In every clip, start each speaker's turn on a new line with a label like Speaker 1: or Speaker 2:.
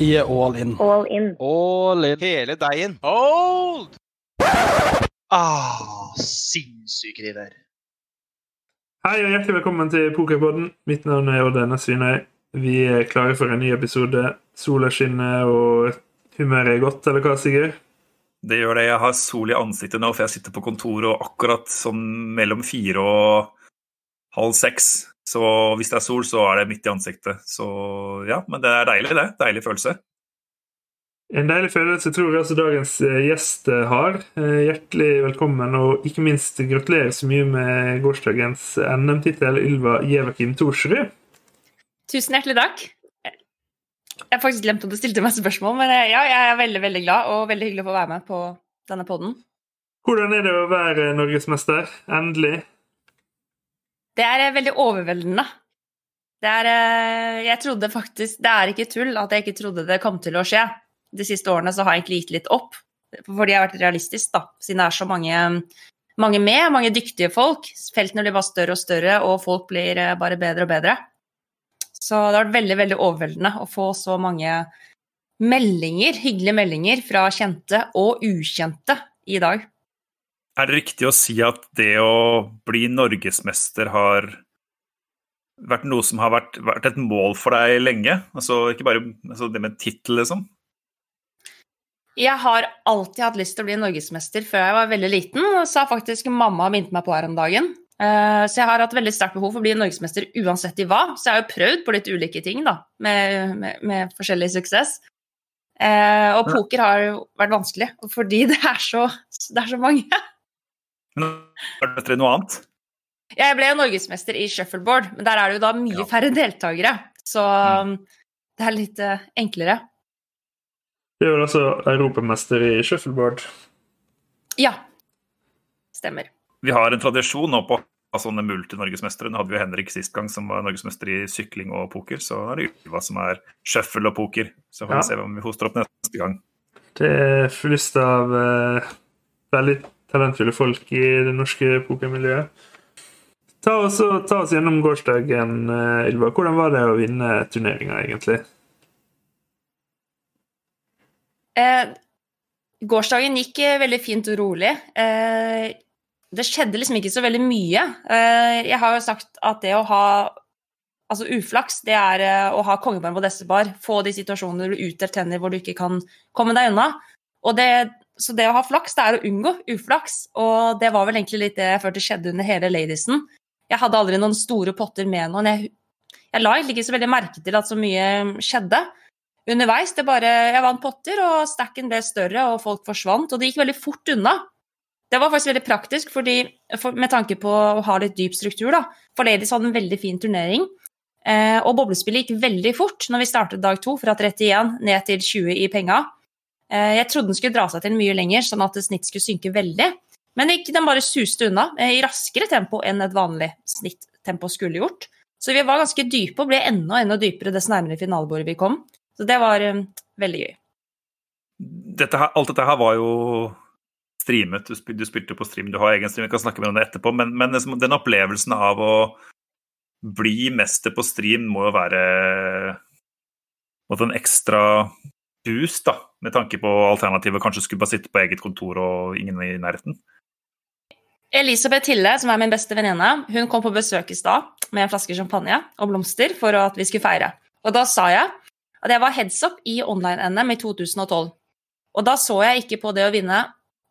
Speaker 1: Er all in.
Speaker 2: All in.
Speaker 3: All in. Hele deigen.
Speaker 4: Hold!
Speaker 3: Ah, sinnssyke de der.
Speaker 5: Hei og hjertelig velkommen til Pokerpodden. Mitt navn er Odd Enne Svinøy. Vi er klare for en ny episode. Sola skinner og humøret er godt, eller hva, Sigurd?
Speaker 6: Det gjør det. Jeg har sol i ansiktet nå, for jeg sitter på kontoret og akkurat sånn mellom fire og halv seks. Så hvis det er sol, så er det midt i ansiktet. Så ja, men det er deilig, det. Deilig følelse.
Speaker 5: En deilig følelse tror jeg også dagens eh, gjest eh, har. Eh, Hjertelig velkommen, og ikke minst gratulerer så mye med gårsdagens NM-tittel, Ylva Jevakim Thorsrud.
Speaker 7: Tusen hjertelig takk. Jeg har faktisk glemt at du stilte meg spørsmål, men ja, jeg er veldig veldig glad og veldig hyggelig å få være med på denne podden.
Speaker 5: Hvordan er det å være norgesmester? Endelig.
Speaker 7: Det er eh, veldig overveldende. Det er eh, Jeg trodde faktisk Det er ikke tull at jeg ikke trodde det kom til å skje. De siste årene så har jeg egentlig gitt litt opp, fordi jeg har vært realistisk, da. Siden det er så mange, mange med, mange dyktige folk. Feltene blir bare større og større, og folk blir eh, bare bedre og bedre. Så det har vært veldig, veldig overveldende å få så mange meldinger, hyggelige meldinger fra kjente og ukjente i dag.
Speaker 6: Er det riktig å si at det å bli norgesmester har vært noe som har vært, vært et mål for deg lenge? Altså ikke bare altså det med tittel, liksom?
Speaker 7: Jeg har alltid hatt lyst til å bli norgesmester før jeg var veldig liten, og sa faktisk mamma minnet meg på her om dagen. Eh, Så jeg har hatt veldig sterkt behov for å bli norgesmester uansett i hva. Så jeg har jo prøvd på litt ulike ting, da, med, med, med forskjellig suksess. Eh, og poker har jo vært vanskelig, fordi det er så, det er så mange.
Speaker 6: Men er dette noe annet?
Speaker 7: Jeg ble jo norgesmester i shuffleboard, men der er det jo da mye
Speaker 6: Ja.
Speaker 7: færre deltakere. Så
Speaker 6: Mm.
Speaker 7: det er litt uh, enklere.
Speaker 5: Du er vel også europamester i shuffleboard.
Speaker 7: Ja. Stemmer.
Speaker 6: Vi har en tradisjon nå på ha sånne multinorgesmestere. Nå hadde vi jo Henrik sist gang, som var norgesmester i sykling og poker. Så er det Ylva som er shuffle og poker. Så får vi
Speaker 5: Ja.
Speaker 6: se om vi hoster opp neste gang.
Speaker 5: Det er flust av uh, veldig talentfulle folk i det norske pokermiljøet. Ta ta oss gjennom gårsdagen, eh, Ylva. Hvordan var det å vinne turneringa, egentlig?
Speaker 7: Eh, gårsdagen gikk eh, veldig fint og rolig. Eh, det skjedde liksom ikke så veldig mye. Eh, jeg har jo sagt at det å ha altså uflaks, det er eh, å ha kongebarn på destebar. Få de situasjonene du utdelt tenner hvor du ikke kan komme deg unna. Og det, så det å ha flaks, det er å unngå uflaks. Og det var vel egentlig litt det jeg følte skjedde under hele Ladiesen. Jeg hadde aldri noen store potter med noen. Jeg, jeg la egentlig ikke så veldig merke til at så mye skjedde underveis. Det bare, jeg vant potter, og stacken ble større, og folk forsvant. Og det gikk veldig fort unna. Det var faktisk veldig praktisk, fordi, for, med tanke på å ha litt dyp struktur. da. For Ladies hadde en veldig fin turnering. Eh, og boblespillet gikk veldig fort når vi startet dag to, fra 31 ned til 20 i penga. Eh, jeg trodde den skulle dra seg til mye lenger, sånn at snitt skulle synke veldig. Men den bare suste unna eh, i raskere tempo enn et vanlig snitttempo skulle gjort. Så vi var ganske dype og ble enda enda dypere dess nærmere finalebordet vi kom. Så det var eh, veldig gøy.
Speaker 6: Dette her, alt dette her var jo streamet. Du, spil, du spilte på stream, du har egen stream, vi kan snakke med om det etterpå. Men, men liksom den opplevelsen av å bli mester på stream må jo være en ekstra boost, da, med tanke på alternativet kanskje skulle bare sitte på eget kontor og ingen i nærheten.
Speaker 7: Elisabeth Hille, som er min beste venninne, hun kom på besøk i stad med en flaske champagne og blomster for at vi skulle feire. Og da sa jeg at jeg var heads up i online-NM i 2012. Og da så jeg ikke på det å vinne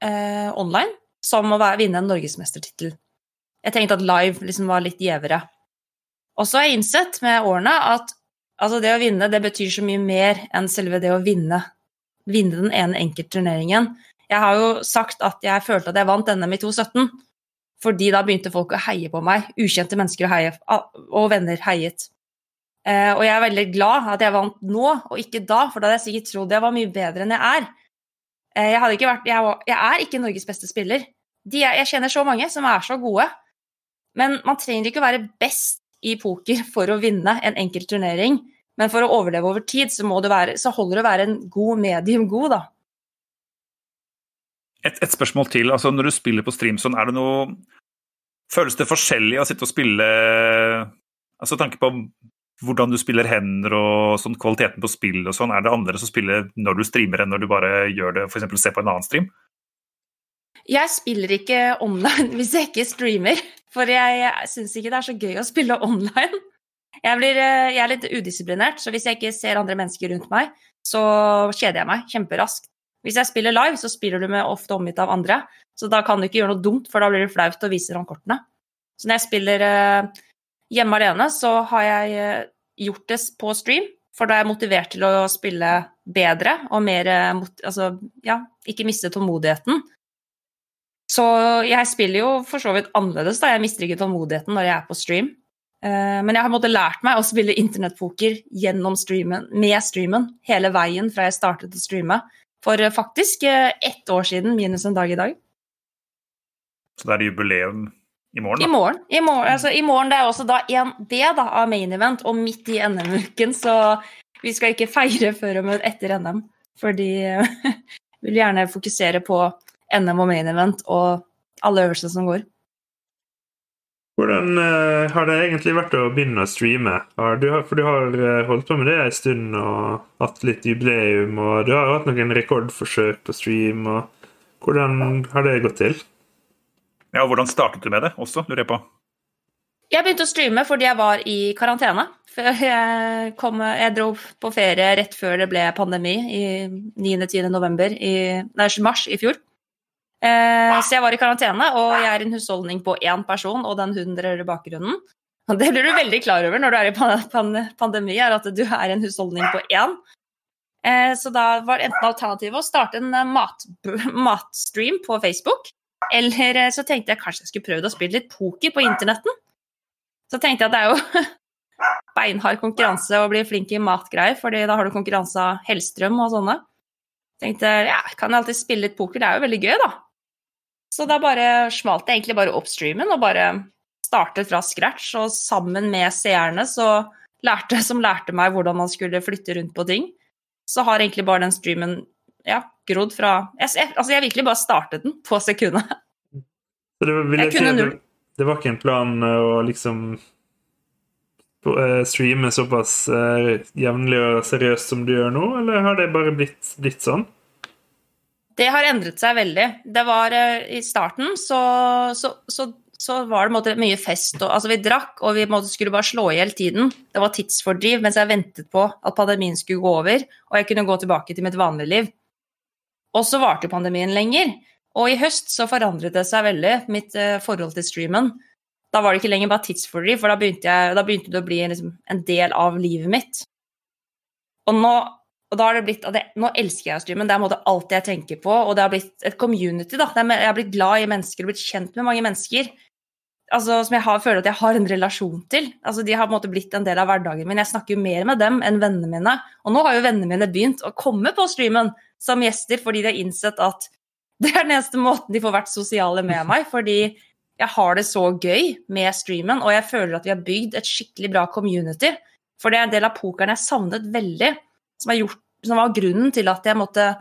Speaker 7: eh, online som å vinne en norgesmestertittel. Jeg tenkte at live liksom var litt gjevere. Og så har jeg innsett med årene at altså det å vinne det betyr så mye mer enn selve det å vinne, vinne den ene enkeltturneringen. Jeg har jo sagt at jeg følte at jeg vant NM i 2017, fordi da begynte folk å heie på meg. Ukjente mennesker å heie, og venner heiet. Eh, og jeg er veldig glad at jeg vant nå, og ikke da, for da hadde jeg sikkert trodd jeg var mye bedre enn jeg er. Eh, jeg, ikke vært, jeg, var, jeg er ikke Norges beste spiller. Er, jeg kjenner så mange som er så gode. Men man trenger ikke å være best i poker for å vinne en enkelt turnering. Men for å overleve over tid, så, det være, så holder det å være en god medium god, da.
Speaker 6: Et, et spørsmål til. altså Når du spiller på streamson, er det noe Føles det forskjellig å sitte og spille Altså tanke på hvordan du spiller hender og sånn, kvaliteten på spill og sånn? Er det andre som spiller når du streamer enn når du bare gjør det, f.eks. ser på en annen stream?
Speaker 7: Jeg spiller ikke online hvis jeg ikke streamer, for jeg, syns ikke det er så gøy å spille online. Jeg, blir, eh, jeg, er litt udisiplinert, så hvis jeg ikke ser andre mennesker rundt meg, så kjeder jeg meg kjemperaskt. Hvis jeg spiller live, så spiller du med ofte omgitt av andre, så da kan du ikke gjøre noe dumt, for da blir det flaut å vise fram kortene. Så når jeg spiller uh, hjemme alene, så har jeg uh, gjort det på stream, for da er jeg motivert til å spille bedre og mer Altså, ja, ikke miste tålmodigheten. Så jeg spiller jo for så vidt annerledes, da. Jeg mister ikke tålmodigheten når jeg er på stream. Uh, men jeg har måttet lært meg å spille internettpoker gjennom streamen, med streamen hele veien fra jeg startet å streame. For uh, faktisk uh, ett år siden, minus en dag i dag.
Speaker 6: Så det er jubileum i morgen?
Speaker 7: Da? I morgen. I morgen, altså, i morgen det er også da en D da, av main event, og midt i NM-uken, så vi skal ikke feire før og etter NM. Fordi vi vil gjerne fokusere på NM og main event og alle øvelsene som går.
Speaker 5: Hvordan uh, har det egentlig vært å begynne å streame? Du har, for du har uh, holdt på med det en stund og hatt litt jubileum, og du har hatt noen rekordforsøk på stream. og Hvordan har det gått til?
Speaker 6: Ja, Hvordan startet du med det også, lurer jeg på?
Speaker 7: Jeg begynte å streame fordi jeg var i karantene. Jeg, kom, jeg dro på ferie rett før det ble pandemi, i 9.-10. november i, nei, mars i fjor. Eh, så jeg var i karantene, og jeg er i en husholdning på én person og den hunden dere hører i bakgrunnen. Og det blir du veldig klar over når du er i pandemi, er at du er i en husholdning på én. Eh, så da var enten alternativet å starte en eh, mat, matstream på Facebook, eller så tenkte jeg kanskje jeg skulle prøvd å spille litt poker på internetten. Så tenkte jeg at det er jo beinhard konkurranse å bli flink i matgreier, fordi da har du konkurranse av Hellstrøm og sånne. Tenkte ja, kan jeg alltid spille litt poker, det er jo veldig gøy, da. Så da bare smalt jeg egentlig bare opp streamen og bare startet fra scratch. Og sammen med seerne så lærte, som lærte meg hvordan man skulle flytte rundt på ting, så har egentlig bare den streamen ja, grodd fra jeg, Altså, jeg virkelig bare startet den på sekundet.
Speaker 5: Så det, vil jeg, jeg si, det, det var ikke en plan å liksom eh, streame såpass uh, jevnlig og seriøst som du gjør nå, eller har det bare blitt, blitt sånn?
Speaker 7: Det har endret seg veldig. Det var uh, I starten så, så, så, så var det mye fest. Og, altså, vi drakk, og vi måte, skulle bare slå i hjel tiden. Det var tidsfordriv mens jeg ventet på at pandemien skulle gå over, og jeg kunne gå tilbake til mitt vanlige liv. Og så varte pandemien lenger. Og i høst så forandret det seg veldig, mitt uh, forhold til streamen. Da var det ikke lenger bare tidsfordriv, for da begynte, jeg, da begynte det å bli liksom, en del av livet mitt. Og nå og da har det blitt, det, Nå elsker jeg å streame, det er måte alt jeg tenker på. Og det har blitt et community. da, Jeg har blitt glad i mennesker og blitt kjent med mange mennesker. altså Som jeg har, føler at jeg har en relasjon til. altså De har på en måte blitt en del av hverdagen min. Jeg snakker jo mer med dem enn vennene mine. Og nå har jo vennene mine begynt å komme på streamen som gjester fordi de har innsett at det er den eneste måten de får vært sosiale med meg. Fordi jeg har det så gøy med streamen, og jeg føler at vi har bygd et skikkelig bra community. For det er en del av pokeren jeg savnet veldig som, gjort, som var grunnen til at jeg måtte,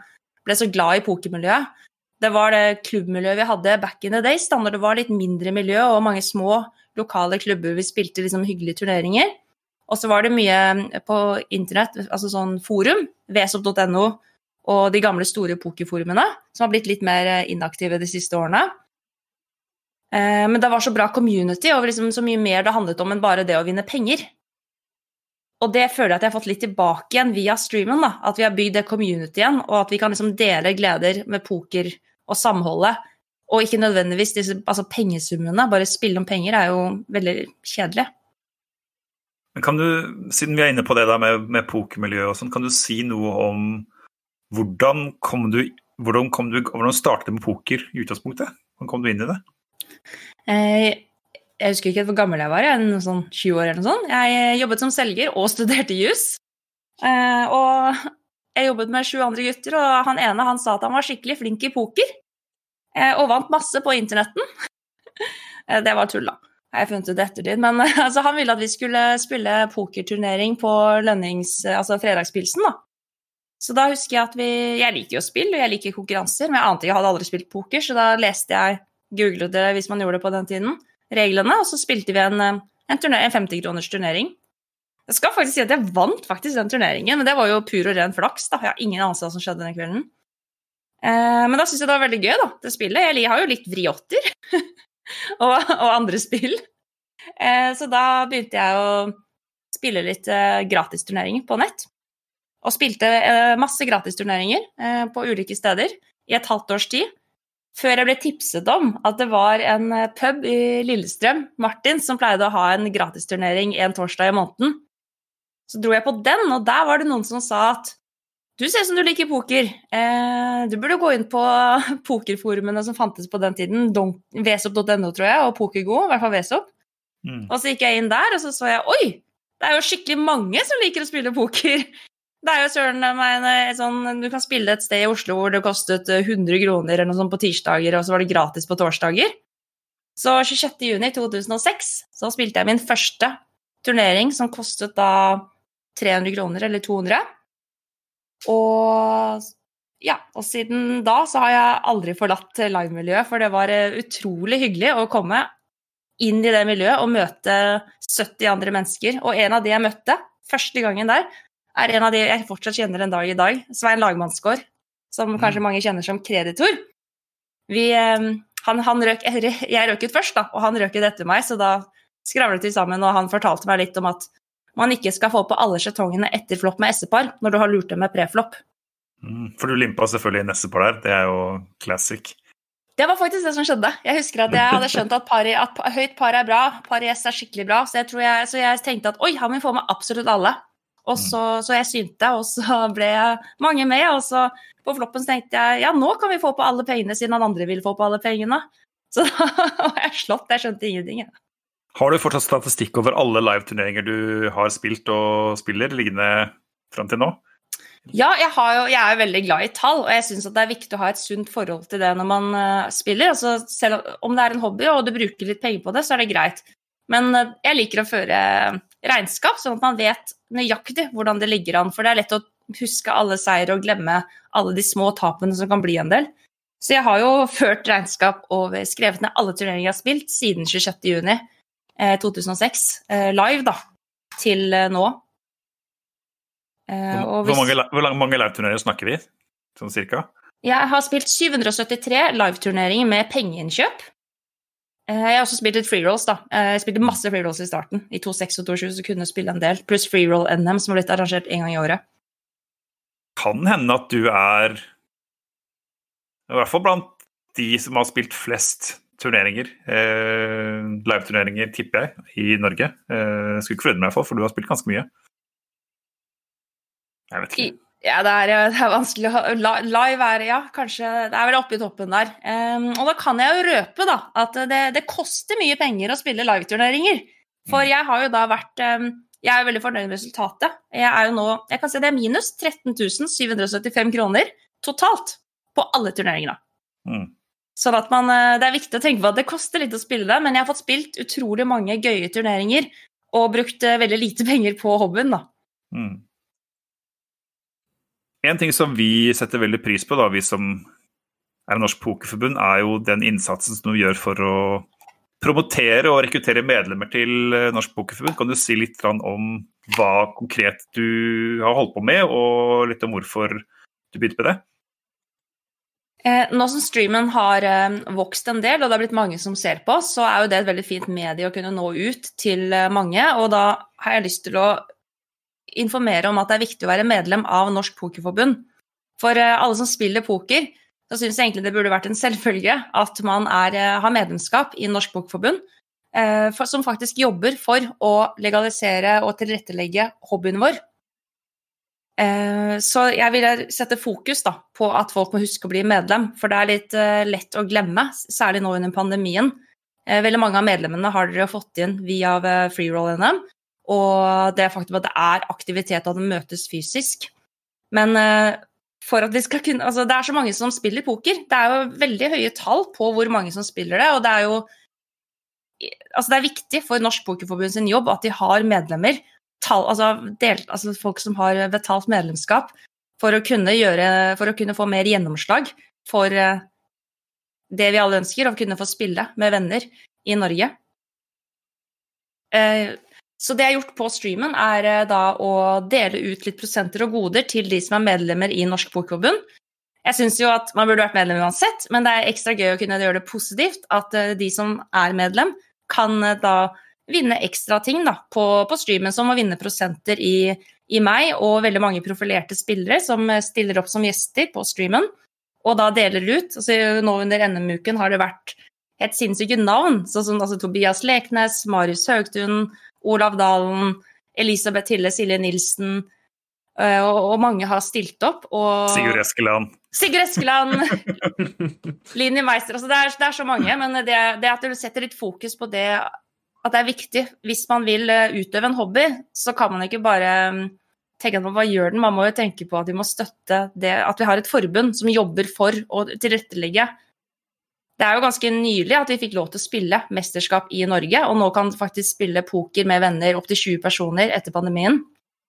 Speaker 7: ble så glad i pokermiljøet. Det var det klubbmiljøet vi hadde back in the days, da når det var litt mindre miljø og mange små lokale klubber vi spilte liksom hyggelige turneringer. Og så var det mye på internett, altså sånn forum, vesop.no og de gamle store pokerforumene, som har blitt litt mer inaktive de siste årene. Eh, men det var så bra community, og liksom så mye mer det handlet om enn bare det å vinne penger. Og det føler jeg at jeg har fått litt tilbake igjen via streamen. da, At vi har bygd det community igjen, og at vi kan liksom dele gleder med poker og samholdet. Og ikke nødvendigvis disse altså pengesummene. Bare spille om penger er jo veldig kjedelig.
Speaker 6: Men kan du, Siden vi er inne på det da med, med pokermiljøet og sånn, kan du si noe om hvordan kom du hvordan, kom du, hvordan startet du med poker i utgangspunktet? Hvordan kom du inn i det?
Speaker 7: Eh, jeg husker ikke hvor gammel jeg var, jeg, noe sånn 20 år eller noe sånt. Jeg jobbet som selger og studerte juss. Eh, og jeg jobbet med sju andre gutter, og han ene han sa at han var skikkelig flink i poker. Eh, og vant masse på internetten. uh, det var tull, da. Har jeg funnet ut ettertid. Men altså, han ville at vi skulle spille pokerturnering på lønnings... Altså fredagspilsen, da. Så da husker jeg at vi Jeg liker jo spill, og jeg liker konkurranser, men jeg ante ikke, jeg hadde aldri spilt poker, så da leste jeg Googlet det hvis man gjorde det på den tiden reglene, og så spilte vi en, eh, en, en 50-kroners turnering. Jeg skal faktisk si at jeg vant faktisk den turneringen, men det var jo pur og ren flaks. da. Jeg har ingen anelse hva som skjedde den kvelden. Eh, men da syns jeg det var veldig gøy, da, det spillet. Jeg har jo litt vriotter og, og, andre spill. Eh, så da begynte jeg å spille litt eh, gratisturneringer på nett. Og spilte eh, masse gratisturneringer eh, på ulike steder i et halvt års tid. Før jeg ble tipset om at det var en eh, pub i Lillestrøm, Martin, som pleide å ha en gratisturnering en torsdag i måneden. Så dro jeg på den, og der var det noen som sa at du ser ut som du liker poker. Eh, du burde gå inn på pokerforumene som fantes på den tiden. Vesop.no, tror jeg, og Pokergo, i hvert fall Vesop. Mm. Og så gikk jeg inn der, og så så jeg oi, det er jo skikkelig mange som liker å spille poker. Det er jo søren meg sånn Du kan spille et sted i Oslo hvor det kostet 100 kroner eller noe sånt på tirsdager, og så var det gratis på torsdager. Så 26.6.2006 så spilte jeg min første turnering som kostet da 300 kroner, eller 200. Og ja, og siden da så har jeg aldri forlatt livemiljøet, for det var eh, utrolig hyggelig å komme inn i det miljøet og møte 70 andre mennesker. Og en av de jeg møtte første gangen der, er en av de jeg fortsatt kjenner en dag i dag. Svein Lagmannsgård, som mm. kanskje mange kjenner som kreditor. Vi, eh, han, han røk, jeg røk ut først, da, og han røk ut etter meg, så da skravlet vi sammen, og han fortalte meg litt om at man ikke skal få på alle skjetongene etter flopp med S-par når du har lurt dem med preflopp.
Speaker 6: Mm, for du limpa selvfølgelig neste-par der, det er jo classic.
Speaker 7: Det var faktisk det som skjedde. Jeg husker at jeg hadde skjønt at, par i, at høyt par er bra, par i S er skikkelig bra, så jeg, jeg, så jeg tenkte at oi, han vil få med absolutt alle. Og så, så, jeg synte, og så ble mange med. Og så på floppen så tenkte jeg ja, nå kan vi få på alle pengene, siden han andre vil få på alle pengene. Så da var jeg slått. Jeg skjønte ingenting. Jeg.
Speaker 6: Har du fortsatt statistikk over alle live-turneringer du har spilt og spiller, liggende fram til nå?
Speaker 7: Ja, jeg, jo, jeg, er jo veldig glad i tall, og jeg syns det er viktig å ha et sunt forhold til det når man uh, spiller. Altså, selv om det er en hobby og du bruker litt penger på det, så er det greit. Men uh, jeg liker å føre regnskap, sånn at man vet nøyaktig hvordan det ligger an. For det er lett å huske alle seire og glemme alle de små tapene som kan bli en del. Så jeg har jo ført regnskap og skrevet ned alle turneringer jeg har spilt siden 26.6. 2006, eh, eh, live, da, til eh, nå.
Speaker 6: Hvor, hvis, mange, hvor mange live-turneringer snakker vi, sånn cirka?
Speaker 7: Jeg har spilt 773 live-turneringer med pengeinnkjøp. Jeg har også spilt litt free rolls, da. Jeg spilte masse free rolls i starten. I 26 og 27 så kunne jeg spille en del, pluss free roll NM, som har blitt arrangert én gang i året.
Speaker 6: Kan hende at du er I hvert fall blant de som har spilt flest turneringer, eh, live-turneringer, tipper jeg, i Norge. Eh, skulle ikke forundre meg, for du har spilt ganske mye. Jeg vet ikke.
Speaker 7: Ja, det er, det er vanskelig å Live er ja, kanskje Det er vel oppe i toppen der. Um, og da kan jeg jo røpe da, at det, det koster mye penger å spille live-turneringer. For mm. jeg har jo da vært um, Jeg er veldig fornøyd med resultatet. Jeg er jo nå Jeg kan si det er minus 13 775 kroner totalt på alle turneringene. Mm. Sånn at man, eh, Det er viktig å tenke på at det koster litt å spille det, men jeg har fått spilt utrolig mange gøye turneringer og brukt eh, veldig lite penger på hobbyen. da. Mm.
Speaker 6: En ting som vi setter veldig pris på, da, vi som er Norsk Pokerforbund, er jo den innsatsen som du gjør for å promotere og rekruttere medlemmer til eh, Norsk Pokerforbund. Kan du si litt om hva konkret du har holdt på med, og litt om hvorfor du begynte med det?
Speaker 7: Eh, nå som streamen har eh, vokst en del, og det har blitt mange som ser på, så er jo det et veldig fint medie å kunne nå ut til eh, mange. Og da har jeg lyst til å informere om at det er viktig å være medlem av Norsk Pokerforbund. For alle som spiller poker, så syns jeg egentlig det burde vært en selvfølge at man er, har medlemskap i Norsk Pokerforbund, som faktisk jobber for å legalisere og tilrettelegge hobbyen vår. Eh, så jeg vil sette fokus da, på at folk må huske å bli medlem, for det er litt lett å glemme, særlig nå under pandemien. Veldig mange av medlemmene har dere fått inn via freeroll-NM, og det faktum at det er aktivitet og at det møtes fysisk. Men for at vi skal kunne Altså, det er så mange som spiller poker. Det er jo veldig høye tall på hvor mange som spiller det, og det er jo Altså, det er viktig for Norsk Pokerforbund sin jobb at de har medlemmer tall, altså, del, altså folk som har betalt medlemskap, for å kunne, gjøre, for å kunne få mer gjennomslag for uh, det vi alle ønsker, å kunne få spille med venner i Norge. Uh, Så det jeg har gjort på streamen, er eh, da å dele ut litt prosenter og goder til de som er medlemmer i Norsk Bokforbund. Jeg syns jo at man burde vært medlem uansett, men det er ekstra gøy å kunne gjøre det positivt. At eh, de som er medlem, kan eh, da vinne ekstra ting da, på, på streamen, som å vinne prosenter i, i meg og veldig mange profilerte spillere som stiller opp som gjester på streamen, og da deler ut. Altså, nå under NM-uken har det vært helt sinnssyke navn, sånn som altså, Tobias Leknes, Marius Haugtun, Olav Dalen, Elisabeth Hille, Silje Nilsen, og, og, mange har stilt opp. Og...
Speaker 6: Sigurd Eskeland.
Speaker 7: Sigurd Eskeland, Linni Meister altså det, er, det, er, så mange. Men det, det, at du setter litt fokus på det at det er viktig Hvis man vil eh, utøve en hobby, så kan man ikke bare mm, tenke at man bare gjør den. Man må jo tenke på at vi må støtte det at vi har et forbund som jobber for å tilrettelegge. Det er jo ganske nylig at vi fikk lov til å spille mesterskap i Norge, og nå kan du faktisk spille poker med venner opptil 20 personer etter pandemien.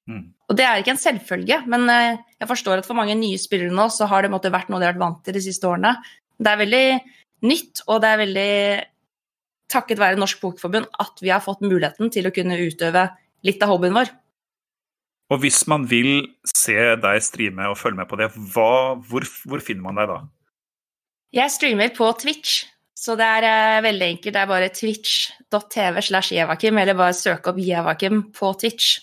Speaker 7: Mm. Og det er ikke en selvfølge, men eh, jeg forstår at for mange nye spillere nå så har det måtte vært noe de har vært vant til de siste årene. Det er veldig nytt, og det er veldig takket være Norsk Pokerforbund at vi har fått muligheten til å kunne utøve litt av hobbyen vår.
Speaker 6: Og hvis man vil se deg streame og følge med på det, hva, hvor, hvor, finner man deg da?
Speaker 7: Jeg streamer på Twitch, så det er uh, veldig enkelt. Det er bare twitch.tv slash Jevakim, eller bare søk opp Jevakim på Twitch.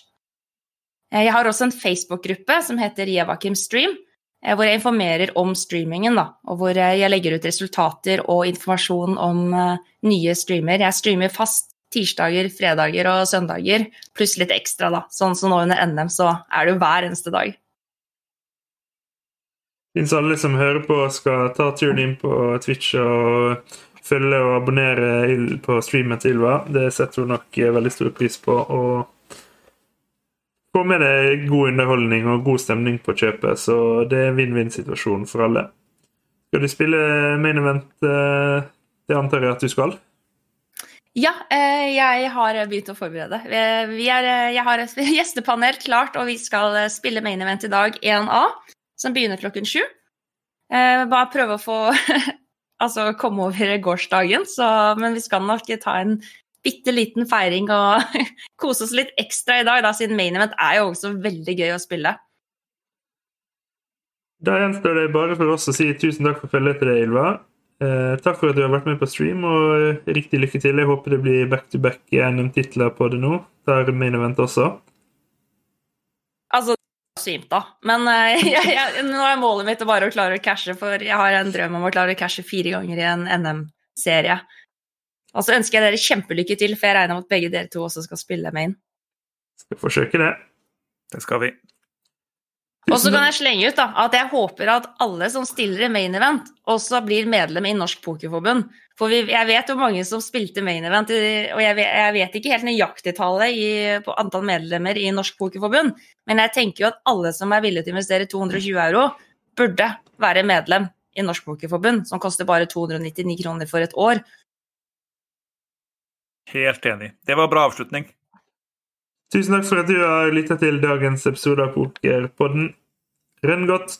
Speaker 7: Eh, jeg har også en Facebook-gruppe som heter Jevakim Stream, eh, hvor jeg informerer om streamingen. Da, og hvor jeg legger ut resultater og informasjon om nye streamer. Jeg streamer fast tirsdager, fredager og søndager, pluss litt ekstra, da. Sånn som nå under NM, så er det jo hver eneste dag.
Speaker 5: Hvis alle som hører på, skal ta turen inn på Twitch og følge og abonnere på streamen til Ylva, det setter hun nok veldig stor pris på. og få med deg god underholdning og god stemning på kjøpet, så det er en vinn-vinn-situasjon for alle. Skal du spille main event? Eh, det antar jeg at du skal?
Speaker 7: Ja, eh, jeg har begynt å forberede. Er, eh, jeg har et gjestepanel klart, og vi skal spille main event i dag 1A, som begynner klokken sju. Bare prøve å få altså komme over gårsdagen, så, men vi skal nok ta en bitte liten feiring og kose oss litt ekstra i dag, da, siden main event er jo også veldig gøy å spille.
Speaker 5: Da gjenstår det bare for oss å si tusen takk for følget til deg, Ylva. Eh, takk for at du har vært med på stream, og riktig lykke til. Jeg håper det blir back to back NM-titler på det nå. Det er main event også.
Speaker 7: Svimt da. Men uh, jeg, jeg, nå er målet mitt bare å klare å cashe, for jeg har en drøm om å klare å cashe fire ganger i en NM-serie. Og så ønsker jeg dere kjempelykke til, for jeg regner med at begge dere to også skal spille main.
Speaker 5: Skal forsøke det.
Speaker 6: Det skal vi.
Speaker 7: Og så kan jeg slenge ut da, at jeg håper at alle som stiller i main event, også blir medlem i Norsk Pokerforbund. For vi, jeg vet jo mange som spilte main event, og jeg vet, jeg vet ikke helt nøyaktig tallet på antall medlemmer i Norsk Pokerforbund, men jeg tenker jo at alle som er villige til å investere 220 euro, burde være medlem i Norsk Pokerforbund, som koster bare 299 kroner for et år.
Speaker 6: Helt enig. Det var en bra avslutning.
Speaker 5: Tusen takk for at du har lytta til dagens episode av Pokerpodden. Renn godt!